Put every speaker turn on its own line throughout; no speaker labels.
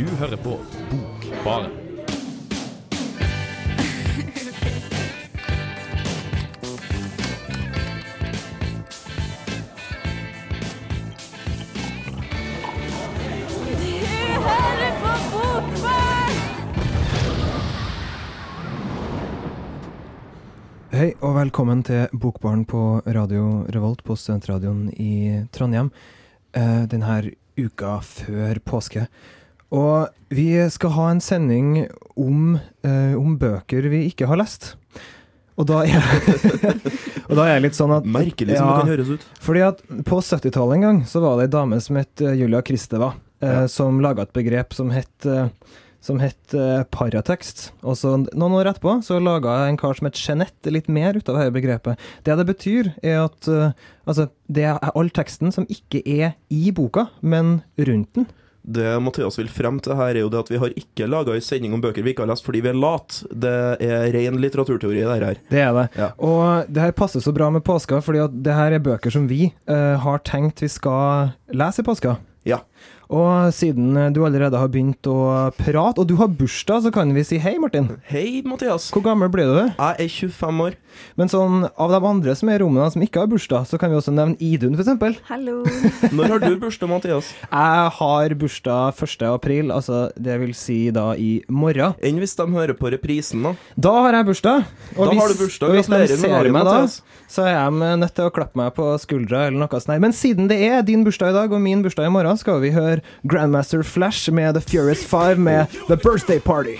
Du hører på Bokbaren.
Hei og velkommen til Bokbaren på Radio Revolt på Studentradioen i Trondheim eh, denne uka før påske. Og vi skal ha en sending om, eh, om bøker vi ikke har lest. Og da er, og da er jeg litt sånn at
Merkelig som
Ja.
det kan høres ut.
Fordi at på 70-tallet en gang så var det ei dame som het eh, Julia Kristeva, eh,
Ja.
som laga et begrep som het eh, som het eh, paratekst. Og så noen år etterpå så laga en kar som het Jeanette litt mer ut av dette begrepet. Det det betyr, er at eh, altså, det er all teksten som ikke er i boka, men rundt den.
Det Mathias vil frem til her, er jo det at vi har ikke laga ei sending om bøker vi ikke har lest fordi vi er late. Det er ren litteraturteori, det her.
Det er det.
Ja.
Og det her passer så bra med påska, fordi at det her er bøker som vi uh, har tenkt vi skal lese i påska.
Ja.
Og siden eh, du allerede har begynt å prate, og du har bursdag, så kan vi si hei, Martin.
Hei, Mathias.
Hvor gammel blir du?
Jeg er 25 år.
Men sånn, av de andre som er i rommet som ikke har bursdag, så kan vi også nevne Idun, f.eks.
Hallo.
Når har du bursdag, Mathias?
Jeg har bursdag 1. april, altså det vil si da i morgen.
Enn hvis de hører på reprisen, da?
Da har jeg bursdag. Og
Da
hvis,
har du bursdag.
og hvis de ser
dagen,
meg da, så er jeg nødt til å klappe meg på skuldra eller noe sånt. Men siden det er din bursdag i dag og min bursdag i morgen, skal vi høre Grandmaster Flash med The Furious Five med The Birthday Party.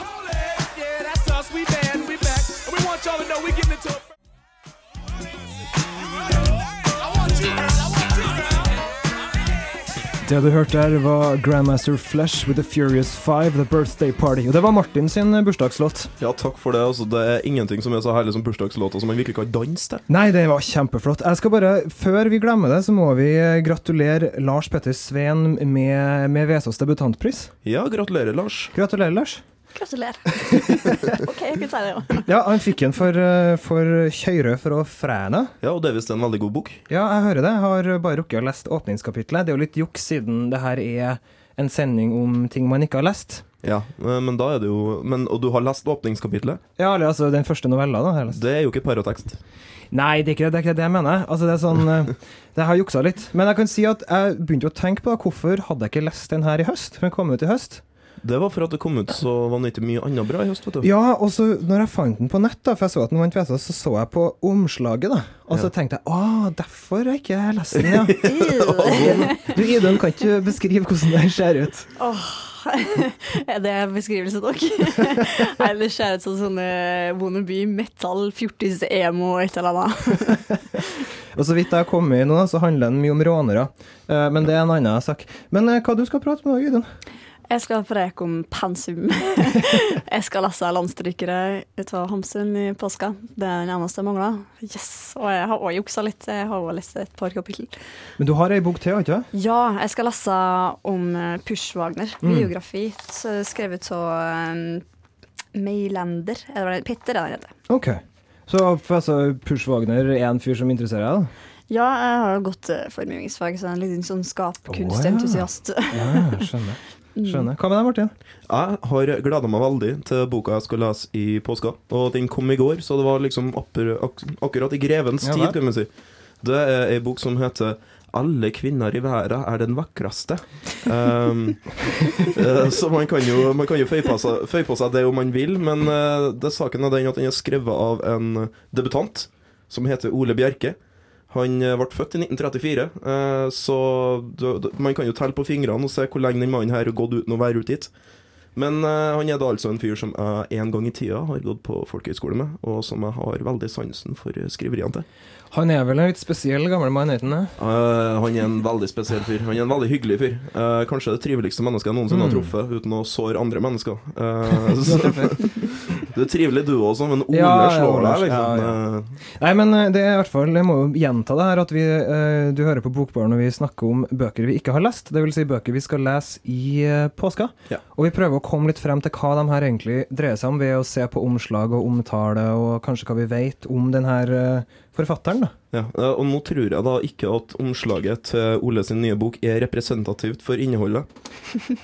Det du hørte der, var Grandmaster Flash with The Furious Five, The Birthday Party. Og det var Martin sin bursdagslåt.
Ja, takk for det. Altså, det er ingenting som er så herlig som bursdagslåter som man virkelig kan danse til.
Nei, det var kjempeflott. Jeg skal bare, Før vi glemmer det, så må vi gratulere Lars Petter Sveen med, med Vesaas debutantpris.
Ja, gratulerer, Lars.
Gratulerer, Lars.
Gratulerer. OK, jeg kan si det jo.
Ja, han fikk en for, eh, for Kjøyrø fra Fræna.
Ja, og det er visst en veldig god bok.
Ja, jeg hører det. Jeg har bare rukket å lese åpningskapitlet. Det er jo litt juks, siden det her er en sending om ting man ikke har lest.
Ja, eh, men da er det jo men, Og du har lest åpningskapitlet?
Ja, eller altså den første novella, da. Har jeg lest.
Det er jo ikke parotekst.
Nei, det er ikke det, det, er ikke det jeg mener. Altså, det er sånn eh, Det har juksa litt. Men jeg kan si at jeg begynte å tenke på hvorfor hadde jeg ikke lest den her i høst? Den kom ut i høst.
Det var for at det kom ut så vanvittig mye annet bra i høst, vet du.
Ja, og så når jeg fant den på nett, da, for jeg så at den vant Vesaas, så så jeg på omslaget, da. Og så
Ja.
tenkte jeg å, derfor har jeg ikke lest den, ja. Du Idun, kan ikke beskrive hvordan den ser ut?
Er det beskrivelse nok? Nei, det ser ut som sånne wannabe metal, fjortis, emo, et eller annet.
Og så vidt jeg har kommet i nå, så handler den mye om rånere. Eh, Men det er en annen sak. Men eh, hva du skal prate med, Idun?
Jeg skal preke om pensum. Jeg skal lese 'Landstrykere' ut av Hamsun i påska. Det er den eneste jeg mangler. Yes. Og jeg har også juksa litt. Jeg har òg lest et par kapittel.
Men du har ei bok til, ikke du?
Ja, jeg skal lese om eh, Push-Wagner.
Mm.
Biografi skrevet av um, Meilander. Er Petter, er det han heter.
Ok. Så for altså, Push Wagner er en fyr som interesserer deg?
Ja, jeg har gått eh, formgivingsfag, så jeg er en liten sånn skapkunstentusiast.
Ja, skjønner. skjønner. Hva med deg, Martin?
Jeg har gleda meg veldig til boka jeg skal lese i påska. Og den kom i går, så det var liksom ak akkurat i grevens
Ja,
tid, kan vi si. Det er ei bok som heter 'Alle kvinner i verden er den vakreste'. Um, så man kan jo, man kan jo føye, på seg, føye på seg det om man vil, men eh, det saken er den at den er skrevet av en debutant som heter Ole Bjerke. Han eh, ble født i 1934, eh, så man kan jo telle på fingrene og se hvor lenge den mannen her har gått uten å være ute hit. Men eh, han er da altså en fyr som jeg en gang i tida har gått på folkehøyskole med, og som jeg har veldig sansen for skriveriene til.
Han er vel en litt spesiell gammel mann, ikke sant?
Eh, han er en veldig spesiell fyr. Han er en veldig hyggelig fyr. Kanskje det triveligste mennesket jeg noensinne har
Mm.
truffet, uten å såre andre mennesker. Så, du er trivelig du også, men Ole
Ja,
slår deg, liksom.
ja,
Eh,
Nei, men eh, det er i hvert fall Jeg må jo gjenta det her at vi, eh, du hører på Bokbaren når vi snakker om bøker vi ikke har lest. Det vil si bøker vi skal lese i påska. Og vi prøver å komme litt frem til hva de her egentlig dreier seg om, ved å se på omslag og omtale, og kanskje hva vi vet om den her, forfatteren, da.
Ja, eh, og nå tror jeg da ikke at omslaget til Ole sin nye bok er representativt for innholdet.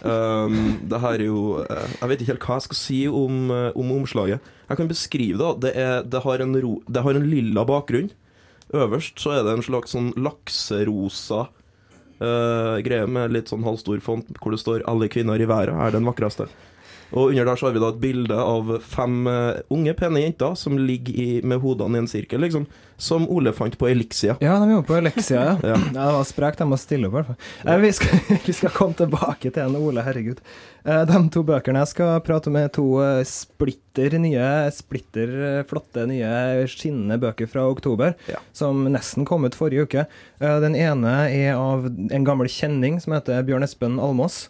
Um, det her er jo eh, Jeg vet ikke helt hva jeg skal si om, eh, om omslaget. Jeg kan beskrive det. Det, er, det, har en ro, det har en lilla bakgrunn. Øverst så er det en slags sånn lakserosa uh, greie med litt sånn halvstor font hvor det står 'Alle kvinner i verden er den vakreste'. Og under der så har vi da et bilde av fem eh, unge, pene jenter som ligger i, med hodene i en sirkel, liksom. Som Ole fant på Elixia.
Ja, de gjorde på Elixia, ja.
Ja.
ja. Det var sprekt, de må stille opp, i hvert fall. Eh, vi, skal, vi skal komme tilbake til en Ole, herregud. Eh, de to bøkene jeg skal prate om, er to eh, splitter nye, splitter eh, flotte nye skinnende bøker fra oktober,
Ja.
som nesten kom ut forrige uke. Eh, den ene er av en gammel kjenning som heter Bjørn Espen Almås.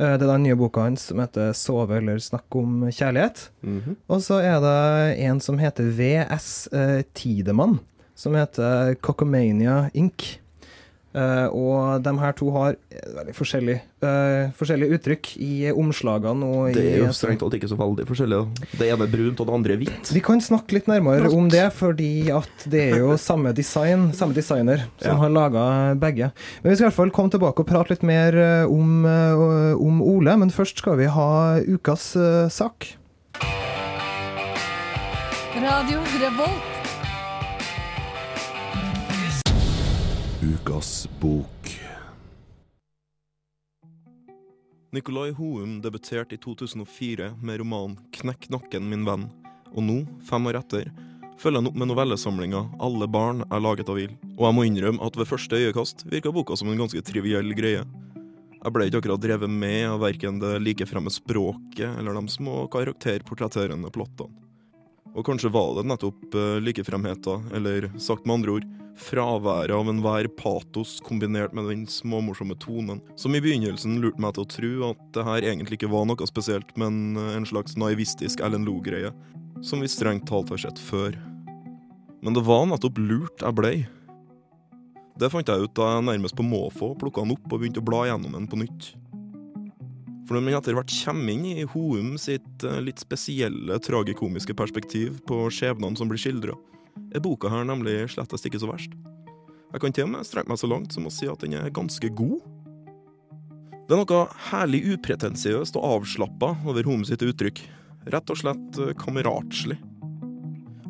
Eh, det er den nye boka hans som heter 'Sove eller snakke om kjærlighet'.
Mhm.
Og så er det en som heter VS eh, Tidemann, som heter Cocomania Inc. Eh, og de her to har eh, veldig forskjellige, uh, forskjellige uttrykk i omslagene. Og
Det er jo strengt tatt ikke så veldig forskjellig. da. Det ene er brunt, og det andre er hvitt.
Vi kan snakke litt nærmere om det, fordi at det er jo samme design, samme designer som
Ja.
har laga begge. Men vi skal i hvert fall komme tilbake og prate litt mer eh, om, eh, om Ole. Men først skal vi ha ukas uh, sak.
Radio Revolt.
Ukas bok. Nicolai Houm debuterte i 2004 med romanen 'Knekk nakken, min venn', og nå, fem år etter, følger han opp med novellesamlinga 'Alle barn er laget av ild'. Og jeg må innrømme at ved første øyekast virka boka som en ganske triviell greie. Jeg ble ikke akkurat drevet med av verken det likefremme språket eller de små karakterportretterende plottene. Og kanskje var det nettopp uh, likefremheten, eller sagt med andre ord, fraværet av enhver patos kombinert med den småmorsomme tonen, som i begynnelsen lurte meg til å tro at det her egentlig ikke var noe spesielt, men eh, en slags naivistisk Ellen Loe-greie, som vi strengt talt har sett før. Men det var nettopp lurt jeg blei. Det fant jeg ut da jeg nærmest på måfå plukka den opp og begynte å bla gjennom den på nytt. For når etter hvert kommer inn i Houm sitt eh, litt spesielle tragikomiske perspektiv på skjebnene som blir skildra, er boka her nemlig slettest ikke så verst. Jeg kan til og med strekke meg så langt som å si at den er ganske god. Det er noe herlig upretensiøst og avslappa over Houm sitt uttrykk. Rett og slett eh, kameratslig.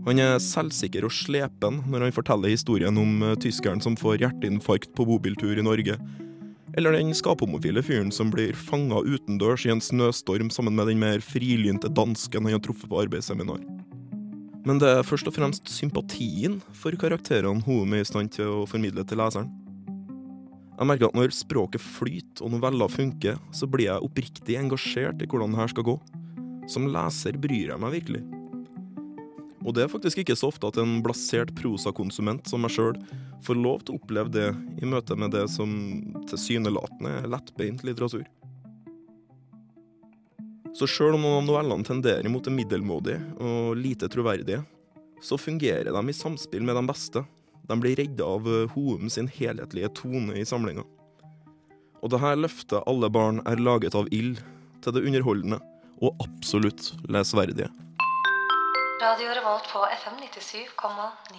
Han er selvsikker og slepen når han forteller historien om eh, tyskeren som får hjerteinfarkt på bobiltur i Norge, eller den skaphomofile fyren som blir fanga utendørs i en snøstorm sammen med den mer frilynte dansken han har truffet på arbeidsseminar. Men det er først og fremst sympatien for karakterene hun er i stand til å formidle til leseren. Jeg merker at når språket flyter og noveller funker, så blir jeg oppriktig engasjert i hvordan det her skal gå. Som leser bryr jeg meg virkelig. Og det er faktisk ikke så ofte at en blasert prosakonsument som meg sjøl får lov til å oppleve det i møte med det som tilsynelatende er lettbeint litteratur. Så sjøl om noen av novellene tenderer mot det middelmådige og lite troverdige, så fungerer de i samspill med de beste. De blir redda av Houm sin helhetlige tone i samlinga. Og det her løftet alle barn er laget av ild, til det underholdende og absolutt lesverdige.
Radio Revolt på FM 97,9.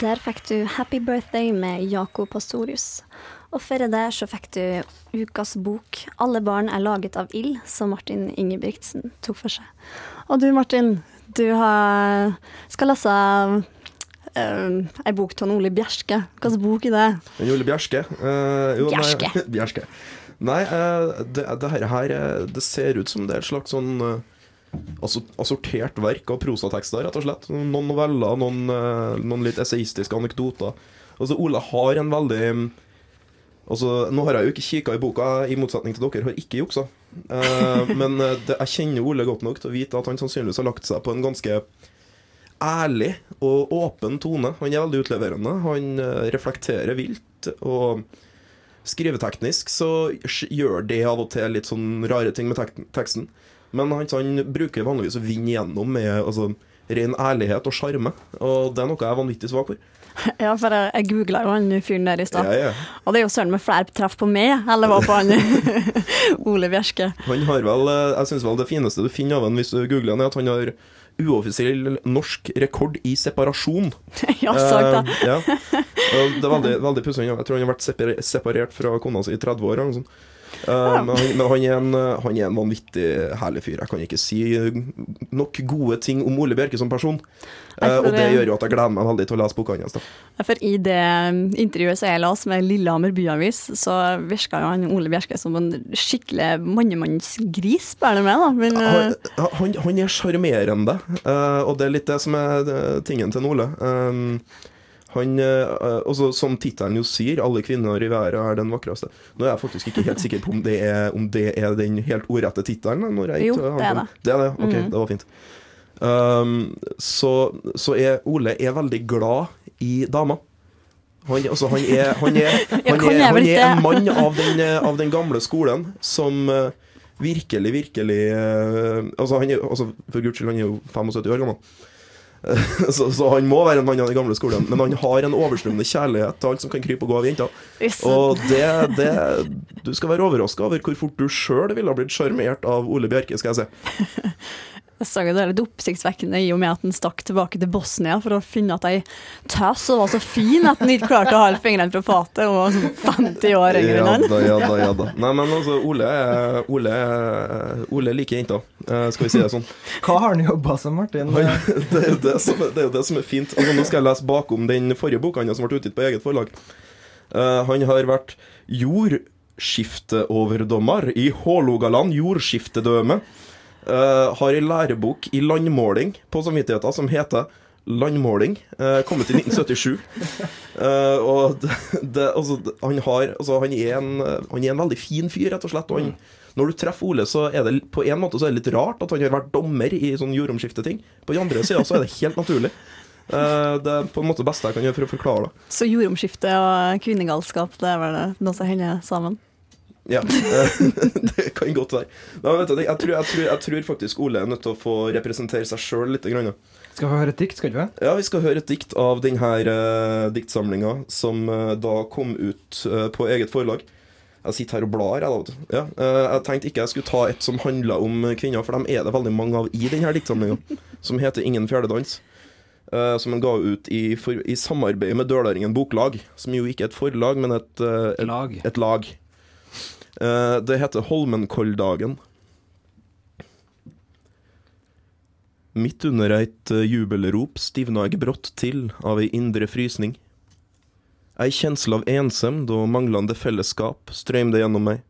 Der fikk du 'Happy Birthday' med Jakob Pastorius. Og før det så fikk du ukas bok 'Alle barn er laget av ild', som Martin Ingebrigtsen tok for seg. Og du Martin, du har, skal lese uh, ei bok av Ole Bjerske. Hvilken bok er det?
En Ole Bjerske Uh, jo,
Bjerske.
Nei, Bjerske. Nei, uh, det, det her, eh, Det ser ut som det er et slags sånn assortert verk av prosatekster, rett og slett. Noen noveller, noen, noen litt esaistiske anekdoter. Altså, Ole har en veldig Altså, Nå har jeg jo ikke kikka i boka, i motsetning til dere har ikke juksa. Eh, men det, jeg kjenner Ole godt nok til å vite at han sannsynligvis har lagt seg på en ganske ærlig og åpen tone. Han er veldig utleverende. Han eh, reflekterer vilt. Og skriveteknisk så gjør det av og til litt sånn rare ting med tek teksten. Men han, han bruker vanligvis å vinne igjennom med altså, ren ærlighet og sjarme. Og det er noe jeg er vanvittig svak for.
Ja, for jeg, jeg googla jo han fyren der i stad.
Ja, ja.
Og det er jo søren med flere treff på meg, eller var på han Ole Bjerske.
Han har vel, eh, jeg synes vel det fineste du finner av han hvis du googler han, er at han har uoffisiell norsk rekord i separasjon.
ja, sagt det.
Eh, ja. Det er veldig, veldig pussig. Jeg tror han har vært separert fra kona si i 30 år. Eller noe sånt. Eh, men han, men han, er en, eh, han er en vanvittig herlig fyr. Jeg kan ikke si nok gode ting om Ole Bjerke som person. Eh, og det gjør jo at jeg gleder meg veldig til å lese boka hans.
For i det intervjuet som jeg leste med Lillehammer byavis, så virka jo han Ole Bjerke som en skikkelig mannemannsgris, du meg, da. Men
Han,
eh,
han, han er sjarmerende, eh, og det er litt det som er eh, tingen til Ole. Um, han, eh, også, som tittelen jo sier, 'Alle kvinner i verden er den vakreste'. Nå er jeg faktisk ikke helt sikker på om det er, om det er den helt ordrette tittelen.
Jo, det er det.
Det er det, ok,
mm.
det var fint. Um, så, så er Ole er veldig glad i damer. Han, altså, han er, han er, han er, han er en mann av den, eh, av den gamle skolen som uh, virkelig, virkelig uh, Altså, han altså, for guds skyld, han er jo 75 år gammel. så, så han må være en mann av den gamle skolen, men han har en overstrømmende kjærlighet til alt som kan krype og gå av jenter. Og det, det Du skal være overraska over hvor fort du sjøl ville ha blitt sjarmert av Ole Bjerke, skal jeg si.
Jo det er litt oppsiktsvekkende i og med at han stakk tilbake til Bosnia for å finne at ei tøs og var så fin at han ikke klarte å holde fingrene fra fatet og var sånn 50 år yngre enn
Ja da, ja da, ja da. Nei, men altså, Ole Ole, Ole liker jenter, eh, skal vi si det sånn.
Hva har han jobba som, Martin?
Han, det, er jo det, som, det er jo det som er fint. Altså, nå skal jeg lese bakom den forrige boka hans som ble utgitt på eget forlag. Uh, han har vært jordskifteoverdommer i Hålogaland jordskiftedøme. Eh, har ei lærebok i landmåling på samvittigheten som heter Landmåling. eh, kommet i 1977. Eh, og det, det, altså, han, har, altså, han, er en, han er en veldig fin fyr, rett og slett. Og han, når du treffer Ole, så er det på en måte så er det litt rart at han har vært dommer i sånn jordomskifteting. På den andre sida så er det helt naturlig. Eh, det er på en måte det beste jeg kan gjøre for å forklare det.
Så jordomskifte og kvinnegalskap, det er vel noe som hender sammen?
Ja, eh, det kan godt være. Du, jeg, tror, jeg, tror, jeg tror faktisk Ole er nødt til å få representere seg sjøl litt. Grann.
Skal vi høre et dikt, skal vi?
Ja, Vi skal høre et dikt av denne uh, diktsamlinga som uh, da kom ut uh, på eget forlag. Jeg sitter her og blar. Jeg, ja, eh, jeg tenkte ikke jeg skulle ta et som handla om kvinner, for dem er det veldig mange av i denne diktsamlinga, som heter 'Ingen fjerdedans'. Uh, som han ga ut i, for, i samarbeid med Dølaringen Boklag, som jo ikke er et forlag, men et, eh, et
Lag.
et lag. Eh, det heter Holmenkolldagen. Midt under eit eh, jubelrop stivna eg brått til av ei indre frysning. Ei kjensle av ensemd og manglende fellesskap strøymde gjennom meg.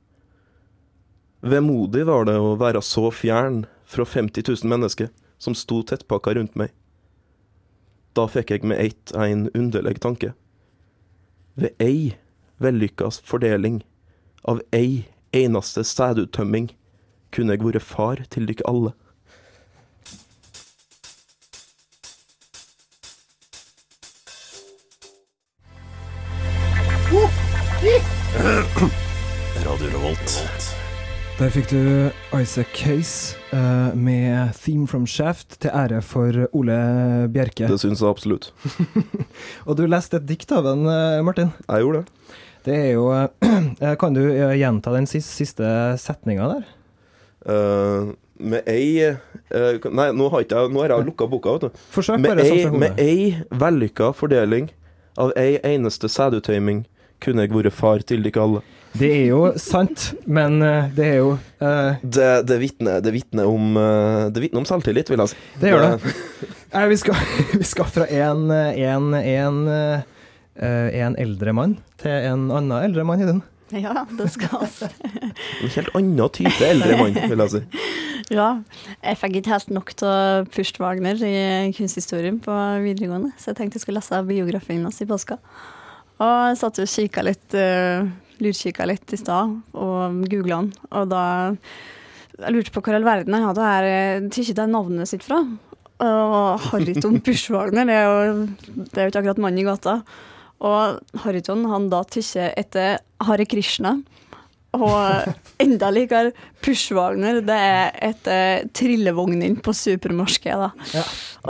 Vemodig var det å være så fjern fra 50 000 mennesker som sto tettpakka rundt meg. Da fikk jeg med ett en underleg tanke. Ved ei vellykka fordeling av ei eneste sæduttømming kunne jeg vært far til dykk alle.
Radio Der fikk du Isaac Case uh, med 'Theme from Shaft' til ære for Ole Bjerke.
Det syns jeg absolutt.
Og du leste et dikt av den, eh, Martin.
Jeg gjorde det.
Det er jo eh, Kan du eh, gjenta den siste, siste setninga der?
Uh, med ei uh, Nei, nå har, ikke nå har jeg lukka boka, vet du.
Forsøk
Med ei, med ei vellykka fordeling av ei eneste sædutøyming kunne jeg vært far til dere alle.
Det er jo sant, men det er jo uh,
Det, det vitner det om, om selvtillit, vil jeg si.
Det gjør det. Nei, vi skal, vi skal fra en, en, eh, en eldre mann til en annen eldre mann i den.
Ja, det skal vi.
En helt annen type eldre mann, vil jeg si.
Ja. Jeg fikk ikke helt nok av Pust Wagner i kunsthistorien på videregående, så jeg tenkte jeg skulle lese biografien hans i påska. Og jeg satt og kikka litt, uh, lurkikka litt i stad, og googla han. Og da Jeg lurte på hvor i all verden jeg hadde her eh, det det navnet sitt fra. Og Harriton Pushwagner, det er jo det er jo ikke akkurat mann i gata. Og Hariton han da tykker etter Hare Krishna. Og enda likere Pushwagner, det er et trillevogn inn på supermarkedet. da.
Ja.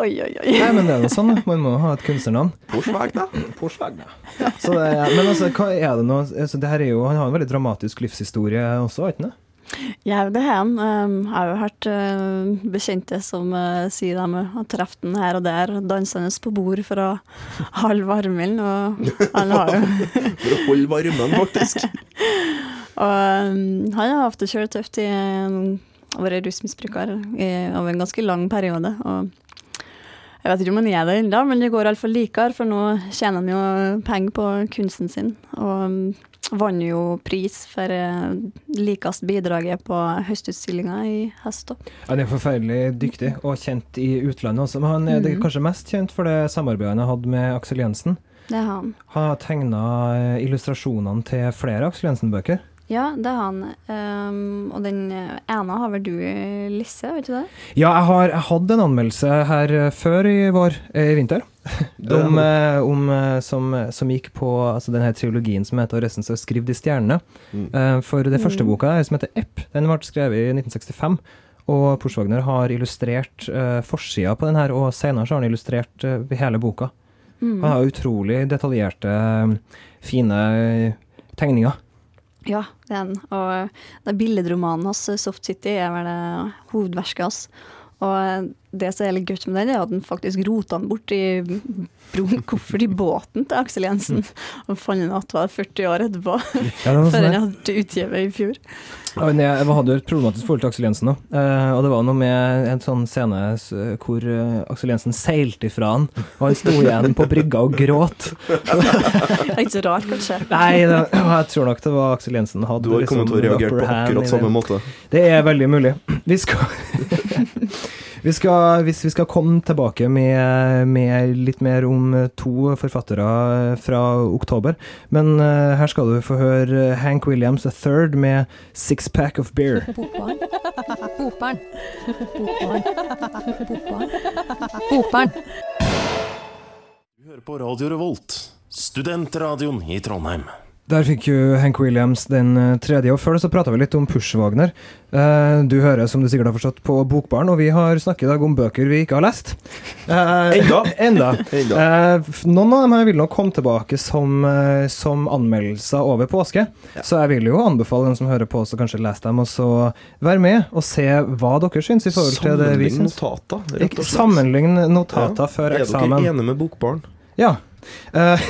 Oi, oi, oi.
Nei, men det er noe sånn. Man må ha et kunstnernavn.
Pushwagner. Pushwagner.
Porsveg, da. Så det, er- men altså, hva er det nå altså, det her er jo, Han har en veldig dramatisk livshistorie også, ikke sant?
Ja, det har han. Um, jeg har jo hørt uh, bekjente som uh, sier de har truffet den her og der, dansende på bord for å holde varmen. Og han har jo
For å holde varmen, faktisk.
Og um, han har hatt det kjøretøft i um, å være rusmisbruker over en ganske lang periode. Og jeg vet ikke om han er det ennå, men det går iallfall likere, for nå tjener han jo penger på kunsten sin. Og vant jo pris for uh, likest bidraget på høstutstillinga i høst. da.
Han er forferdelig dyktig og kjent i utlandet også, men han er
Mhm.
kanskje mest kjent for det samarbeidet han har hatt med Aksel Jensen.
Det har han.
Han har tegna illustrasjonene til flere Aksel Jensen-bøker.
Ja, det har han. Um, og den ene har vel du, Lisse, vet du det?
Ja, jeg har hatt en anmeldelse her eh, før i vår, eh, i vinter, om, eh, om eh, som, som gikk på altså, denne trilogien som heter 'Resten som er skrevet i stjernene'.
Mm.
Eh, for det første
Mm.
boka her, som heter Epp, den ble skrevet i 1965. Og Porsvagner har illustrert uh, forsida på den her, og senere så har han illustrert uh, hele boka.
Mm.
Han har utrolig detaljerte, eh, fine eh, tegninger.
Ja, det er han. Og det er billedromanen hans, 'Soft City', er vel hovedverket hans. Og det som er litt gøy med den, er at den faktisk rota den bort i brun koffert i båten til Aksel Jensen. Og fant den igjen 40 år etterpå,
Ja,
før
sånn
han hadde utgitt i fjor.
Ja, men jeg, jeg hadde jo et problematisk forhold til Aksel Jensen òg. og det var noe med en sånn scene hvor eh, Aksel Jensen seilte ifra han, og han sto igjen på brygga og gråt.
Det er ikke så rart, kanskje.
Nei, det, jeg tror nok det var Aksel Jensen hadde
Du har
liksom
kommet til å reagere på akkurat samme måte.
Det er veldig mulig. Vi skal Vi skal, hvis vi skal komme tilbake med, med litt mer om to forfattere fra oktober. Men uh, her skal du få høre Hank Williams III med 'Six Pack of Beer'.
Bokbarn. Bokbarn. Bokbarn. Bokbarn. Bokbarn.
Du hører på Radio Revolt, studentradioen i Trondheim.
Der fikk jo Hank Williams den eh, tredje, og før det så prata vi litt om Pushwagner. Eh, du hører, som du sikkert har forstått, på Bokbaren, og vi har snakket i dag om bøker vi ikke har lest. Eh,
Enda.
enda.
Enda.
Noen av dem her vil nok komme tilbake som, som anmeldelser over påske, så jeg vil jo anbefale dem som hører på å kanskje lese dem, og så være med og se hva dere syns i forhold til det vi
Sammenlign notater.
Sammenlign notater
Ja.
før
Er dere enige med Bokbarn?
Ja. Eh,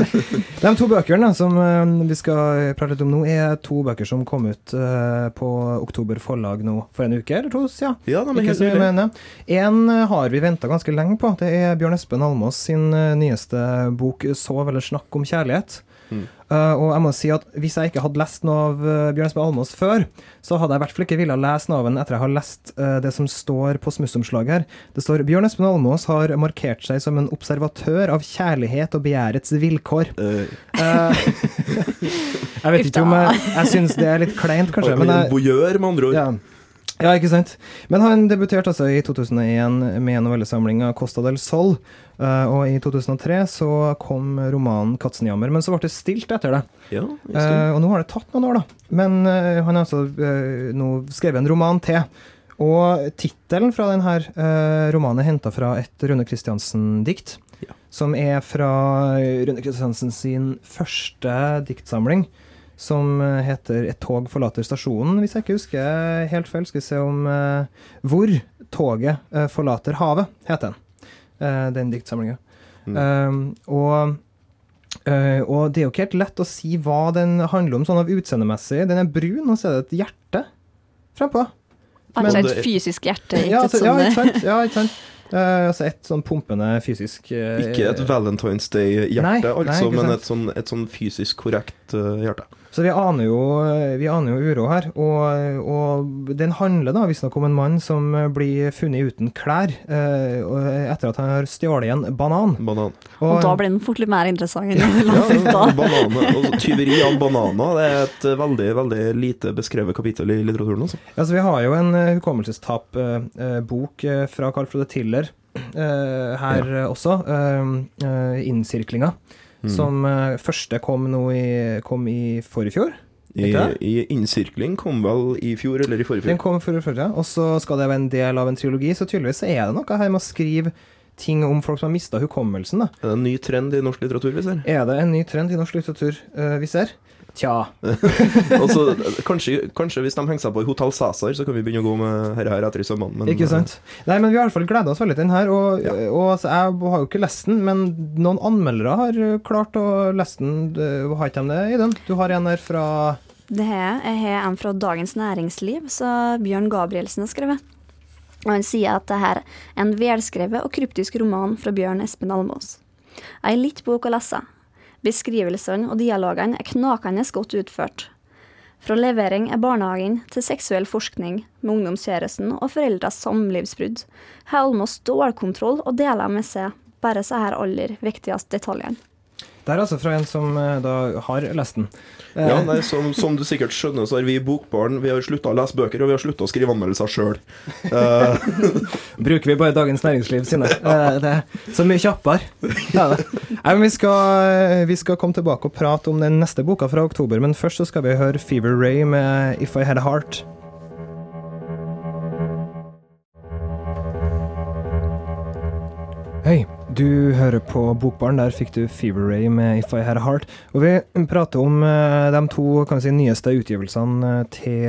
de to bøkene som eh, vi skal prate litt om nå, er to bøker som kom ut eh, på Oktober forlag nå for en uke eller to siden.
Ja, er
Ikke så jeg En har vi venta ganske lenge på. Det er Bjørn Espen Almås sin nyeste bok 'Sov eller snakk om kjærlighet'.
Mm.
Eh, og jeg må si at Hvis jeg ikke hadde lest noe av eh, Bjørn Espen Almås før, så hadde jeg i hvert fall ikke villet lese noe av den etter jeg har lest uh, det som står på smussomslaget her. Det står Bjørn Espen Almås har markert seg som en observatør av kjærlighet og begjærets vilkår.
Uh.
Eh, jeg vet ikke om jeg, jeg syns det er litt kleint, kanskje. Men
er
jeg,
voyeur, med andre ord.
ja. Ja, ikke sant. Men han debuterte altså i 2001 med novellesamlinga 'Costa del Sol'. eh, og i 2003 så kom romanen 'Katzenjammer', men så ble det stilt etter det.
Ja.
Eh, og nå har det tatt noen år, da. Men eh, han har altså nå skrevet en roman til. Og tittelen fra denne romanen er henta fra et Rune Kristiansen-dikt.
Ja.
Som er fra Rune Kristiansen sin første diktsamling. Som eh, heter 'Et tog forlater stasjonen', hvis jeg ikke husker helt feil. Skal vi se om uh, Hvor toget eh, forlater havet, heter den. Uh, den diktsamlinga.
Mm.
Og Uh, og det er jo ikke helt lett å si hva den handler om sånn av utseendemessig. Den er brun, og så er det et hjerte frempå.
Altså et fysisk hjerte, ikke
Ja, altså, ja,
sånn
ikke sant. Ja, ikke sant? Uh, altså et sånn pumpende fysisk uh,
Ikke et Valentine's Day-hjerte,
nei,
altså, men et sånn, et sånn fysisk korrekt hjerte.
Så vi aner jo, vi aner jo uro her. Og, og den handler da visstnok om en mann som blir funnet uten klær eh, etter at han har stjålet en banan.
Banan.
Og da blir den fort litt mer interessant enn
Ja,
da.
bananer. Altså, tyveri av bananer det er et eh, veldig veldig lite beskrevet kapittel i litteraturen. Altså.
Altså, vi har jo en uh, hukommelsestap-bok eh, fra Carl Frode Tiller eh, her ja. også. Uh, Innsirklinga.
Mm.
Som eh, første kom nå i, kom i forrige fjor.
I, I Innsirkling kom vel i fjor eller i forrige
Den kom i forfjor, ja. og så skal det være en del av en trilogi, så tydeligvis er det noe her med å skrive ting om folk som har mista hukommelsen. da.
Er det en ny trend i norsk litteratur, vi ser?
Er det en ny trend i norsk litteratur uh, vi ser? Tja.
Og så, kanskje, kanskje hvis de henger seg på i Hotell Cæsar, så kan vi begynne å gå med dette her etter i sømmene. men,
Ikke sant? Nei, men vi har i hvert fall gleda oss veldig til den her. Og,
Ja.
og altså, jeg har jo ikke lest den, men noen anmeldere har eh, klart å lese den. Eh, Har ikke de det i den? Du har en her fra
Det har jeg. Jeg har en fra Dagens Næringsliv, så Bjørn Gabrielsen har skrevet. Og han sier at det her er en velskrevet og kryptisk roman fra Bjørn Espen Almås. Ei litt bok å lese. Beskrivelsene og dialogene er knakende godt utført. Fra levering av barnehagen til seksuell forskning med ungdomskjæresten og foreldres samlivsbrudd har Almås stålkontroll og deler med seg bare så her aller viktigste detaljene.
Det er altså fra en som eh, da har lest den. Eh,
Ja, nei, som, som du sikkert skjønner, så har vi i Bokbarn Vi har slutta å lese bøker, og vi har slutta å skrive anmeldelser sjøl.
Bruker vi bare Dagens Næringsliv sine. Eh, Det er så mye kjappere. Ja. Nei, vi, skal, vi skal komme tilbake og prate om den neste boka fra oktober, men først så skal vi høre Fever Ray med If I Had a Heart. Hei, du hører på Bokbaren. Der fikk du Fever Ray med If I Had a Heart. Og vi prater om eh, de to kan vi si, nyeste utgivelsene eh, til,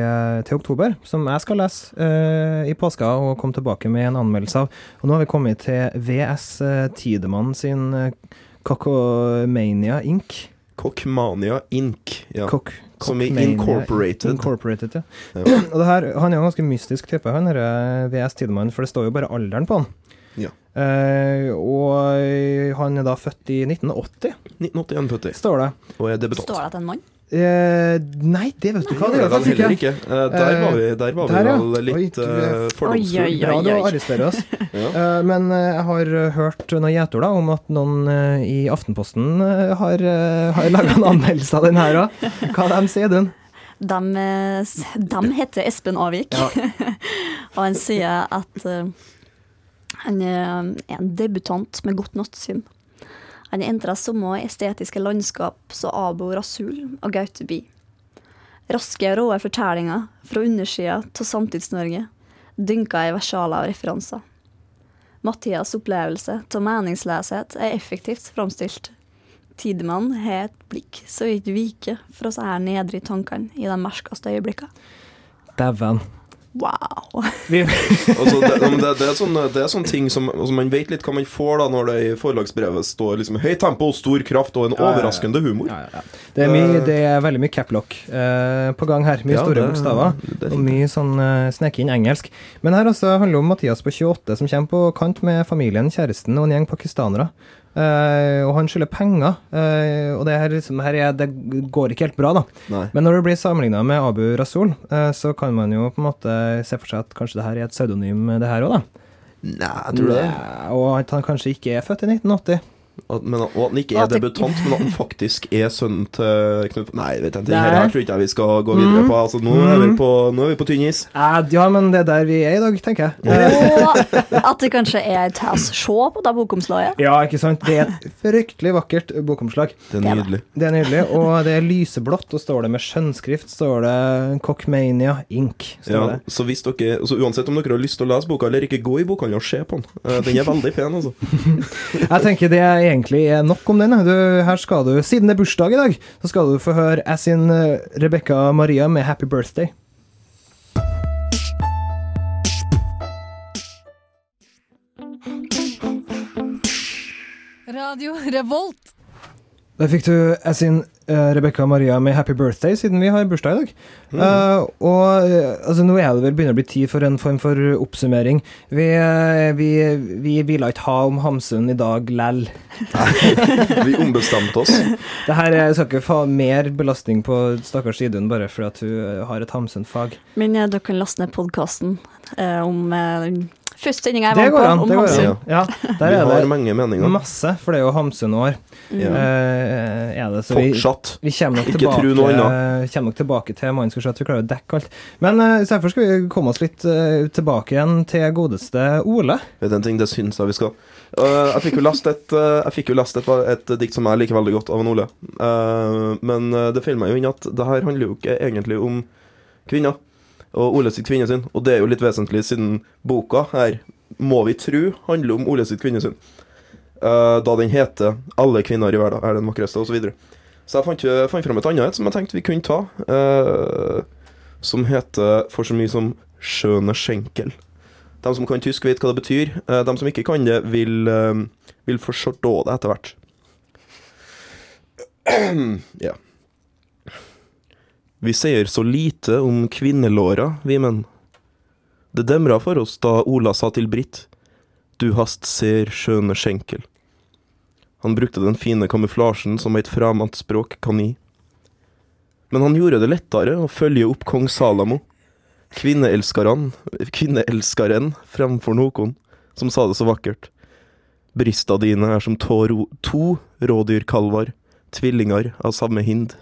til oktober, som jeg skal lese eh, i påska og komme tilbake med en anmeldelse av. Og nå har vi kommet til VS eh, Tidemann sin eh, Cocomania Inc.
Cockmania Inc. Ja.
Kok
Som i Incorporated.
Incorporated, ja.
Ja.
Og det her, han er jo en ganske mystisk type, han her eh, VS Tidemann, for det står jo bare alderen på han.
Ja.
Eh, og han er da født i 1980,
1981 født,
står det.
og er debutant.
Står det at det er en mann?
Eh, nei, det vet du hva, det
gjør
faktisk
heller
ikke.
ikke. Eh, der var vi, der var vi
vel ja.
litt
Oi,
eh,
Oi,
fordomsfulle.
Bra du arresterer oss.
Ja.
Eh, men eh, jeg har eh, hørt noen gjetord om at noen eh, i Aftenposten eh, har, uh, har laga en anmeldelse av den her òg. Hva de sier den?
De, eh, de heter Espen Avik,
Ja.
og han sier at eh, han er en debutant med godt nattsyn. Han entrer samme estetiske landskap som Abo Rasul og Gaute Bie. Raske og rå fortellinger fra undersida av Samtids-Norge, dynka i versaler og referanser. Mathias' opplevelse av meningsløshet er effektivt framstilt. Tidemann har et blikk som ikke viker for oss her nedre i tankene i de merkeste øyeblikkene.
Dæven.
Wow!
Altså, det, det, det, er sånne, det er sånne ting som altså, Man vet litt hva man får da når det i forlagsbrevet står liksom høyt tempo, stor kraft og en
Ja, ja, ja.
overraskende humor.
Ja, ja, ja. Det, er mye, det er veldig mye caplock eh, på gang her. Mye
Ja,
store
det-
bokstaver.
det er
Og mye sånn uh, sneke inn engelsk. Men her også handler det om Mathias på 28 som kommer på kant med familien, kjæresten og en gjeng pakistanere. Eh, og han skylder penger. uh, og det her, liksom, her er, det går ikke helt bra, da.
Nei.
Men når det blir sammenligna med Abu Rasul, uh, så kan man jo på en måte se for seg at kanskje det her er et pseudonym, det her òg, da.
Nei, jeg tror det.
Nei, Og at han kanskje ikke er født i 1980.
At, men, og at han ikke er
at det-
debutant, men at han faktisk er sønnen til Knut Nei, vet jeg, det her, her tror ikke jeg vi skal gå videre på. Altså, nå, er vi på nå er vi på tynn is.
Eh, ja, men det er der vi er i dag, tenker jeg.
Og at det kanskje er et tass se på det bokomslaget.
Ja, ikke sant. Det er et fryktelig vakkert bokomslag.
Det er nydelig.
Det er nydelig, og det er lyseblått, og står det med skjønnskrift, står det Cockmania Inc.
Ja,
det.
så hvis dere, så uansett om dere har lyst til å lese boka eller ikke, gå i bokhandelen og se på den. Eh, Den er veldig pen, altså.
Jeg tenker det egentlig er nok om den. Du, her skal du, Siden det er bursdag i dag, så skal du få høre jeg in Rebekka Rebecca Maria med 'Happy Birthday'.
Radio Revolt.
Da fikk du S-in Rebekka Rebecca Maria med 'Happy Birthday', siden vi har bursdag i dag. Eh, og eh, altså, nå er det vel begynner å bli tid for en form for oppsummering. Vi, uh, vi, vi ville ikke ha om Hamsun i dag lell.
Vi ombestemte oss.
Det her eh, skal ikke få mer belastning på stakkars Idun bare fordi at hun eh, har et Hamsun-fag.
Men eh, dere kan laste ned podkasten eh, om eh, Første sendinga jeg
Det
var
går an.
om Hamsun.
Ja,
Vi
der er
har
det
mange meninger.
masse, for det er jo Hamsun-år.
Ja.
Eh, er det, så vi,
Fortsatt.
vi kommer nok,
Ikke
tilbake,
tro noe annet.
kommer nok tilbake til mannen skal se at vi klarer å dekke alt. Men uh, derfor skal vi komme oss litt uh, tilbake igjen til godeste Ole.
Vet du en ting, det syns jeg vi skal. Uh, jeg fikk jo last et, jeg fikk jo last et, et dikt som jeg liker veldig godt, av en Ole. Eh, men det feiler meg jo inn at det her handler jo ikke egentlig om kvinner. Og Ole sitt kvinnesyn. Og det er jo litt vesentlig, siden boka her, må vi tro, handler om Ole sitt kvinnesyn. Uh, da den heter 'Alle kvinner i verden er den vakreste', osv. Så, videre. så jeg fant, jo- fant fram et annet et som jeg tenkte vi kunne ta. uh, som heter for så mye som 'Skjøne skjenkel'. De som kan tysk, vet hva det betyr. Uh, De som ikke kan det, vil, uh, vil forstå det etter hvert. ja. Vi sier så lite om kvinnelåra, vi menn. Det demra for oss da Ola sa til Britt, du hast ser skjøne skjenkel. Han brukte den fine kamuflasjen som et fremmed språk kan gi. Men han gjorde det lettere å følge opp kong Salamo kvinneelskeren, kvinneelskeren fremfor noen, som sa det så vakkert. Brista dine er som to, to rådyrkalver, tvillinger av samme hind.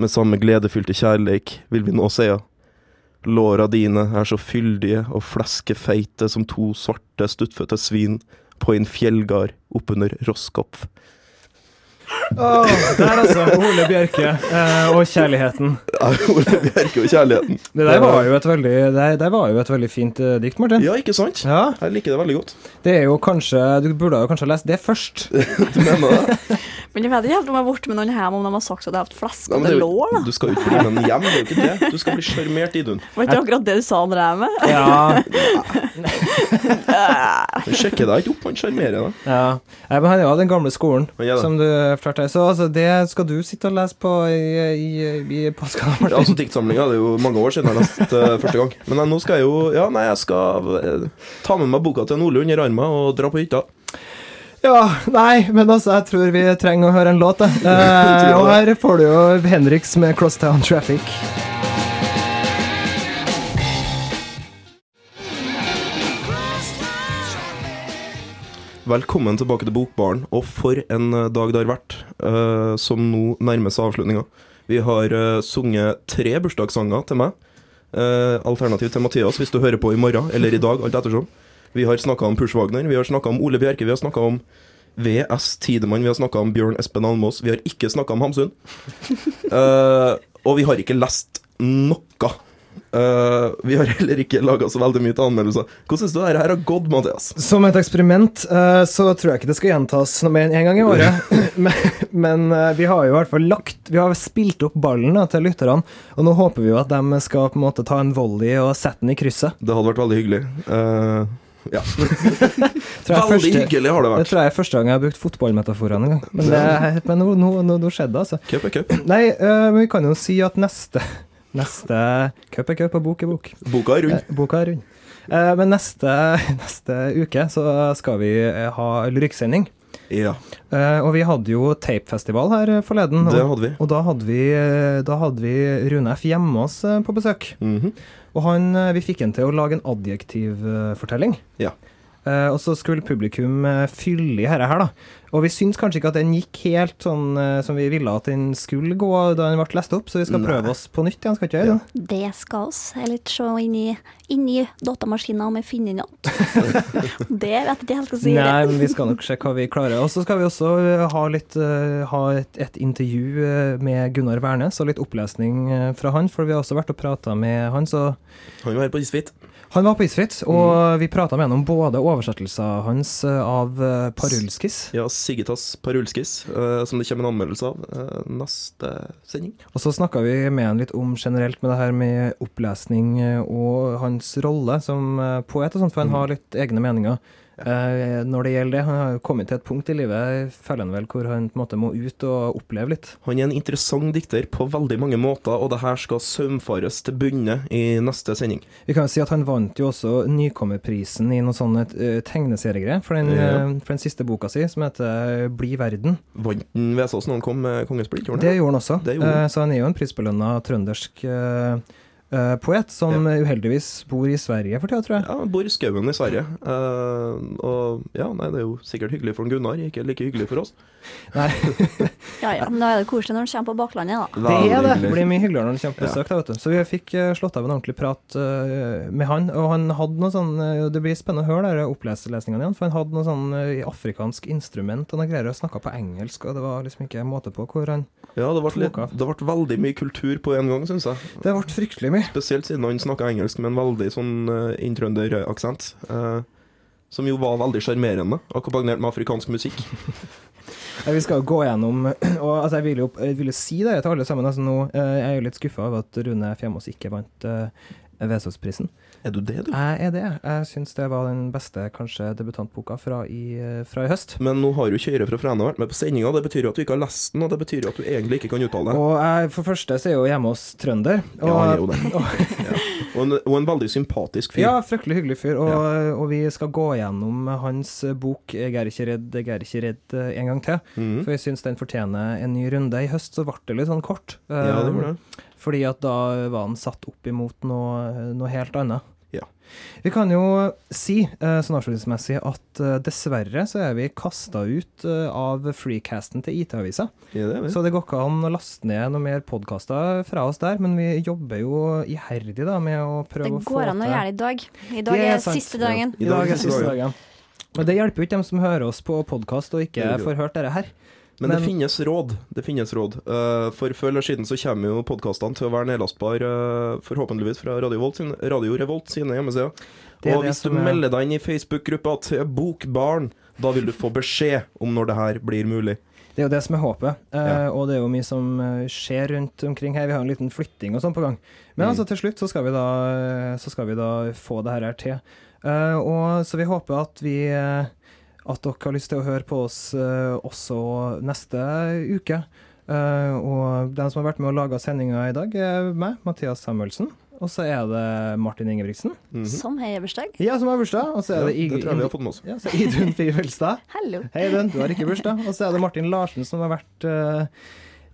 Med samme gledefylte kjærleik vil vi nå seia. Låra dine er så fyldige og fleskefeite som to svarte, stuttfødte svin på en fjellgard oppunder Roskopf.
Åh, der altså, Ole Bjerke eh, og kjærligheten.
Ja, Ole Bjerke og kjærligheten.
Det der var jo et veldig, det det var jo et veldig fint eh, dikt, Martin.
Ja, ikke sant?
Ja,
Jeg liker det veldig godt.
det er jo kanskje Du burde jo kanskje ha lest det først.
Du mener det?
Men jeg vet ikke helt om jeg har vært med noen hjem om de har sagt at jeg har hatt flaske
og det lå,
lår.
Du skal jo ikke bli med den hjem, det er jo ikke det. Du skal bli sjarmert, Idun.
Var ikke det akkurat det du sa han drev med?
Ja,
Han sjekker deg ikke opp, han sjarmerer deg.
ja. Nei, men han er jo av den gamle skolen,
er
som du flørter Så altså, det skal du sitte og lese på i, i, i påska,
Ja, altså Diktsamlinga er jo mange år siden jeg leste uh, første gang. Men jeg, nå skal jeg jo Ja, nei, jeg skal uh, ta med meg boka til Nordlund under armen og dra på hytta.
Ja, nei, men altså, jeg tror vi trenger å høre en låt, jeg. Eh, og her får du jo Henriks med 'Crosstown Traffic'.
Velkommen tilbake til Bokbaren, og for en eh, dag det har vært, uh, som nå nærmer seg avslutninga. Vi har uh, sunget tre bursdagssanger til meg. Uh, alternativ til Mathias, hvis du hører på i morgen eller i dag, alt ettersom. Vi har snakka om Push Wagner, vi har snakka om Ole Bjerke, vi har snakka om VS Tidemann, vi har snakka om Bjørn Espen Almås, vi har ikke snakka om Hamsun. Uh, og vi har ikke lest noe. Uh, vi har heller ikke laga så veldig mye til anmeldelser. Hvordan syns du det her har gått, Mathias?
Som et eksperiment uh, så tror jeg ikke det skal gjentas noe mer enn én gang i året. men men uh, vi har jo i hvert fall lagt Vi har spilt opp ballen da, til lytterne, og nå håper vi jo at de skal på en måte ta en volley og sette den i krysset.
Det hadde vært veldig hyggelig. Eh, ja. Veldig hyggelig har det
Det
vært.
tror jeg er første gang jeg har brukt fotballmetaforene en gang. Men, det, men nå, nå, nå, skjedde det, altså.
Cup er cup.
Nei, uh, men vi kan jo si at neste Neste Cup er cup og bok er bok.
Boka er rund.
Eh, Boka er rund. Eh, men neste, neste uke så skal vi eh, ha lyrikksending.
Ja,
Uh, og vi hadde jo tapefestival her eh, forleden.
det hadde vi.
og da hadde vi, eh, da hadde vi Rune F. hjemme oss på besøk.
Mhm.
Og han, vi fikk han til å lage en adjektivfortelling.
Ja.
Uh, og så skulle publikum fylle i dette her, da. Og vi syns kanskje ikke at den gikk helt sånn eh, som vi ville at den skulle gå da den ble lest opp, så vi skal
Nei.
prøve oss på nytt igjen, skal ikke vi gjøre det?
Det skal oss. Litt se inn i, inn i datamaskinen om vi finner noe. det vet jeg ikke helt hva jeg sier.
Nei, men vi skal nok se hva vi klarer. Og så skal vi også eh, ha, litt, eh, ha et, et intervju med Gunnar Wærnes, og litt opplesning fra han, for vi har også vært og prata med han, så
Han var her på Isfit.
Han var på Isfritt, og vi prata med han om både oversettelser hans av Parulskis,
Ja, Sigitas Parulskis, uh, som det kommer en anmeldelse av uh, neste sending.
og så snakka vi med han litt om generelt med det her med opplesning eh, og hans rolle som poet og sånt, for han har litt egne meninger. Eh, når det gjelder det, Han har kommet til et punkt i livet føler han vel, hvor han på en måte må ut og oppleve litt.
Han er en interessant dikter på veldig mange måter, og det her skal saumfares til bunne i neste sending.
Vi kan jo si at han vant jo også Nykommerprisen i noen sånne uh, tegneseriegreier for, den,
Ja.
eh, for den siste boka si, som heter Bli verden.
Vant han Vesaas når han kom med Kongens plikt?
Det gjorde han også.
Det gjorde han.
Eh, så han er jo en prisbelønna trøndersk eh, eh, poet, som uheldigvis bor i Sverige for tida, tror jeg.
Ja, han bor i skauen i Sverige. Uh, og ja, nei, det er jo sikkert hyggelig for Gunnar, ikke like hyggelig for oss.
Nei,
Ja ja, men da er det koselig når han kommer på baklandet, da.
det er det. Det blir mye hyggeligere når han kommer på
Ja.
besøk. Da, vet du. Så vi fikk eh, slått av en ordentlig prat uh, med han. Og han hadde noe sånn Det blir spennende å høre de opplesningene igjen, for han hadde noe sånn afrikansk instrument og noe greier og snakka på engelsk, og det var liksom ikke måte på hvor han
Ja, det ble, litt,
Tok av.
det ble veldig mye kultur på en gang, syns jeg.
Det ble fryktelig mye.
Spesielt siden han snakka engelsk med en veldig sånn uh, inntrønderaksent. Uh, som jo var veldig sjarmerende, akkompagnert med afrikansk musikk.
Ja, vi skal jo gå gjennom og altså, jeg, vil jo, jeg vil jo si det til alle sammen. Altså, nå, eh, jeg er jo litt skuffa over at Rune Fjemos ikke vant uh, Vesaasprisen.
Er du det, du?
Jeg er det. Jeg syns det var den beste kanskje debutantboka fra i, fra i høst.
Men nå har jo Kjøre fra Fræna vært med på sendinga. Det betyr jo at du ikke har lest den, og det betyr jo at du egentlig ikke kan uttale det.
Og jeg, for første så er jo hjemme hos trønder. Og,
Ja, han er jo det. ja. og, en, og en veldig sympatisk fyr.
Ja, fryktelig hyggelig fyr. Og, og vi skal gå gjennom hans bok 'Jeg er ikke redd, jeg er ikke redd' en gang til.
Mm.
For jeg syns den fortjener en ny runde. I høst så ble det litt sånn kort.
ja, det
var
gjorde det.
Fordi at da var han satt opp imot noe, noe helt annet.
Ja.
Vi kan jo si eh, sånn avslutningsmessig at eh, dessverre så er vi kasta ut eh, av freecasten til IT-avisa.
Ja, det er det.
Så det går ikke an å laste ned noen mer podkaster fra oss der, men vi jobber jo iherdig da med å prøve å få
går an å gjøre det i dag. I dag
er
er siste dagen.
I dag er siste dagen. Men det hjelper jo ikke dem som hører oss på podkast og ikke
Det det.
får hørt dette her.
Men, det finnes råd. Det finnes råd. Eh, for før eller siden så kommer jo podkastene til å være nedlastbare, eh, forhåpentligvis fra Radio, Volt sin, Radio Revolt sine hjemmesider.
Er
Og hvis du
er-
melder deg inn i Facebook-gruppa til Bokbarn, da vil du få beskjed om når det her blir mulig.
Det er jo det som er håpet, eh,
Ja.
og det er jo mye som skjer rundt omkring her. Vi har en liten flytting og sånn på gang. Men
Mm.
altså til slutt så skal vi da, så skal vi da få det her, til. Og Så vi håper at vi at dere har lyst til å høre på oss eh, også neste uke. Eh, og den som har vært med og laga sendinga i dag, er meg, Mathias Samuelsen. Og så er det Martin Ingebrigtsen.
Mhm.
Som har bursdag.
Ja, som har bursdag. Og så er det,
det
Ig-
tror jeg vi har fått med oss.
ja, så Idun Fivelstad.
Hallo.
Hei, Idun, du har ikke bursdag. Og så er det Martin Larsen som har vært uh,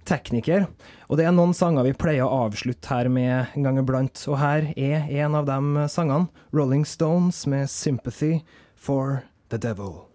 tekniker. Og det er noen sanger vi pleier å avslutte her med en gang iblant. Og her er en av de sangene. Rolling Stones med 'Sympathy for the Devil'.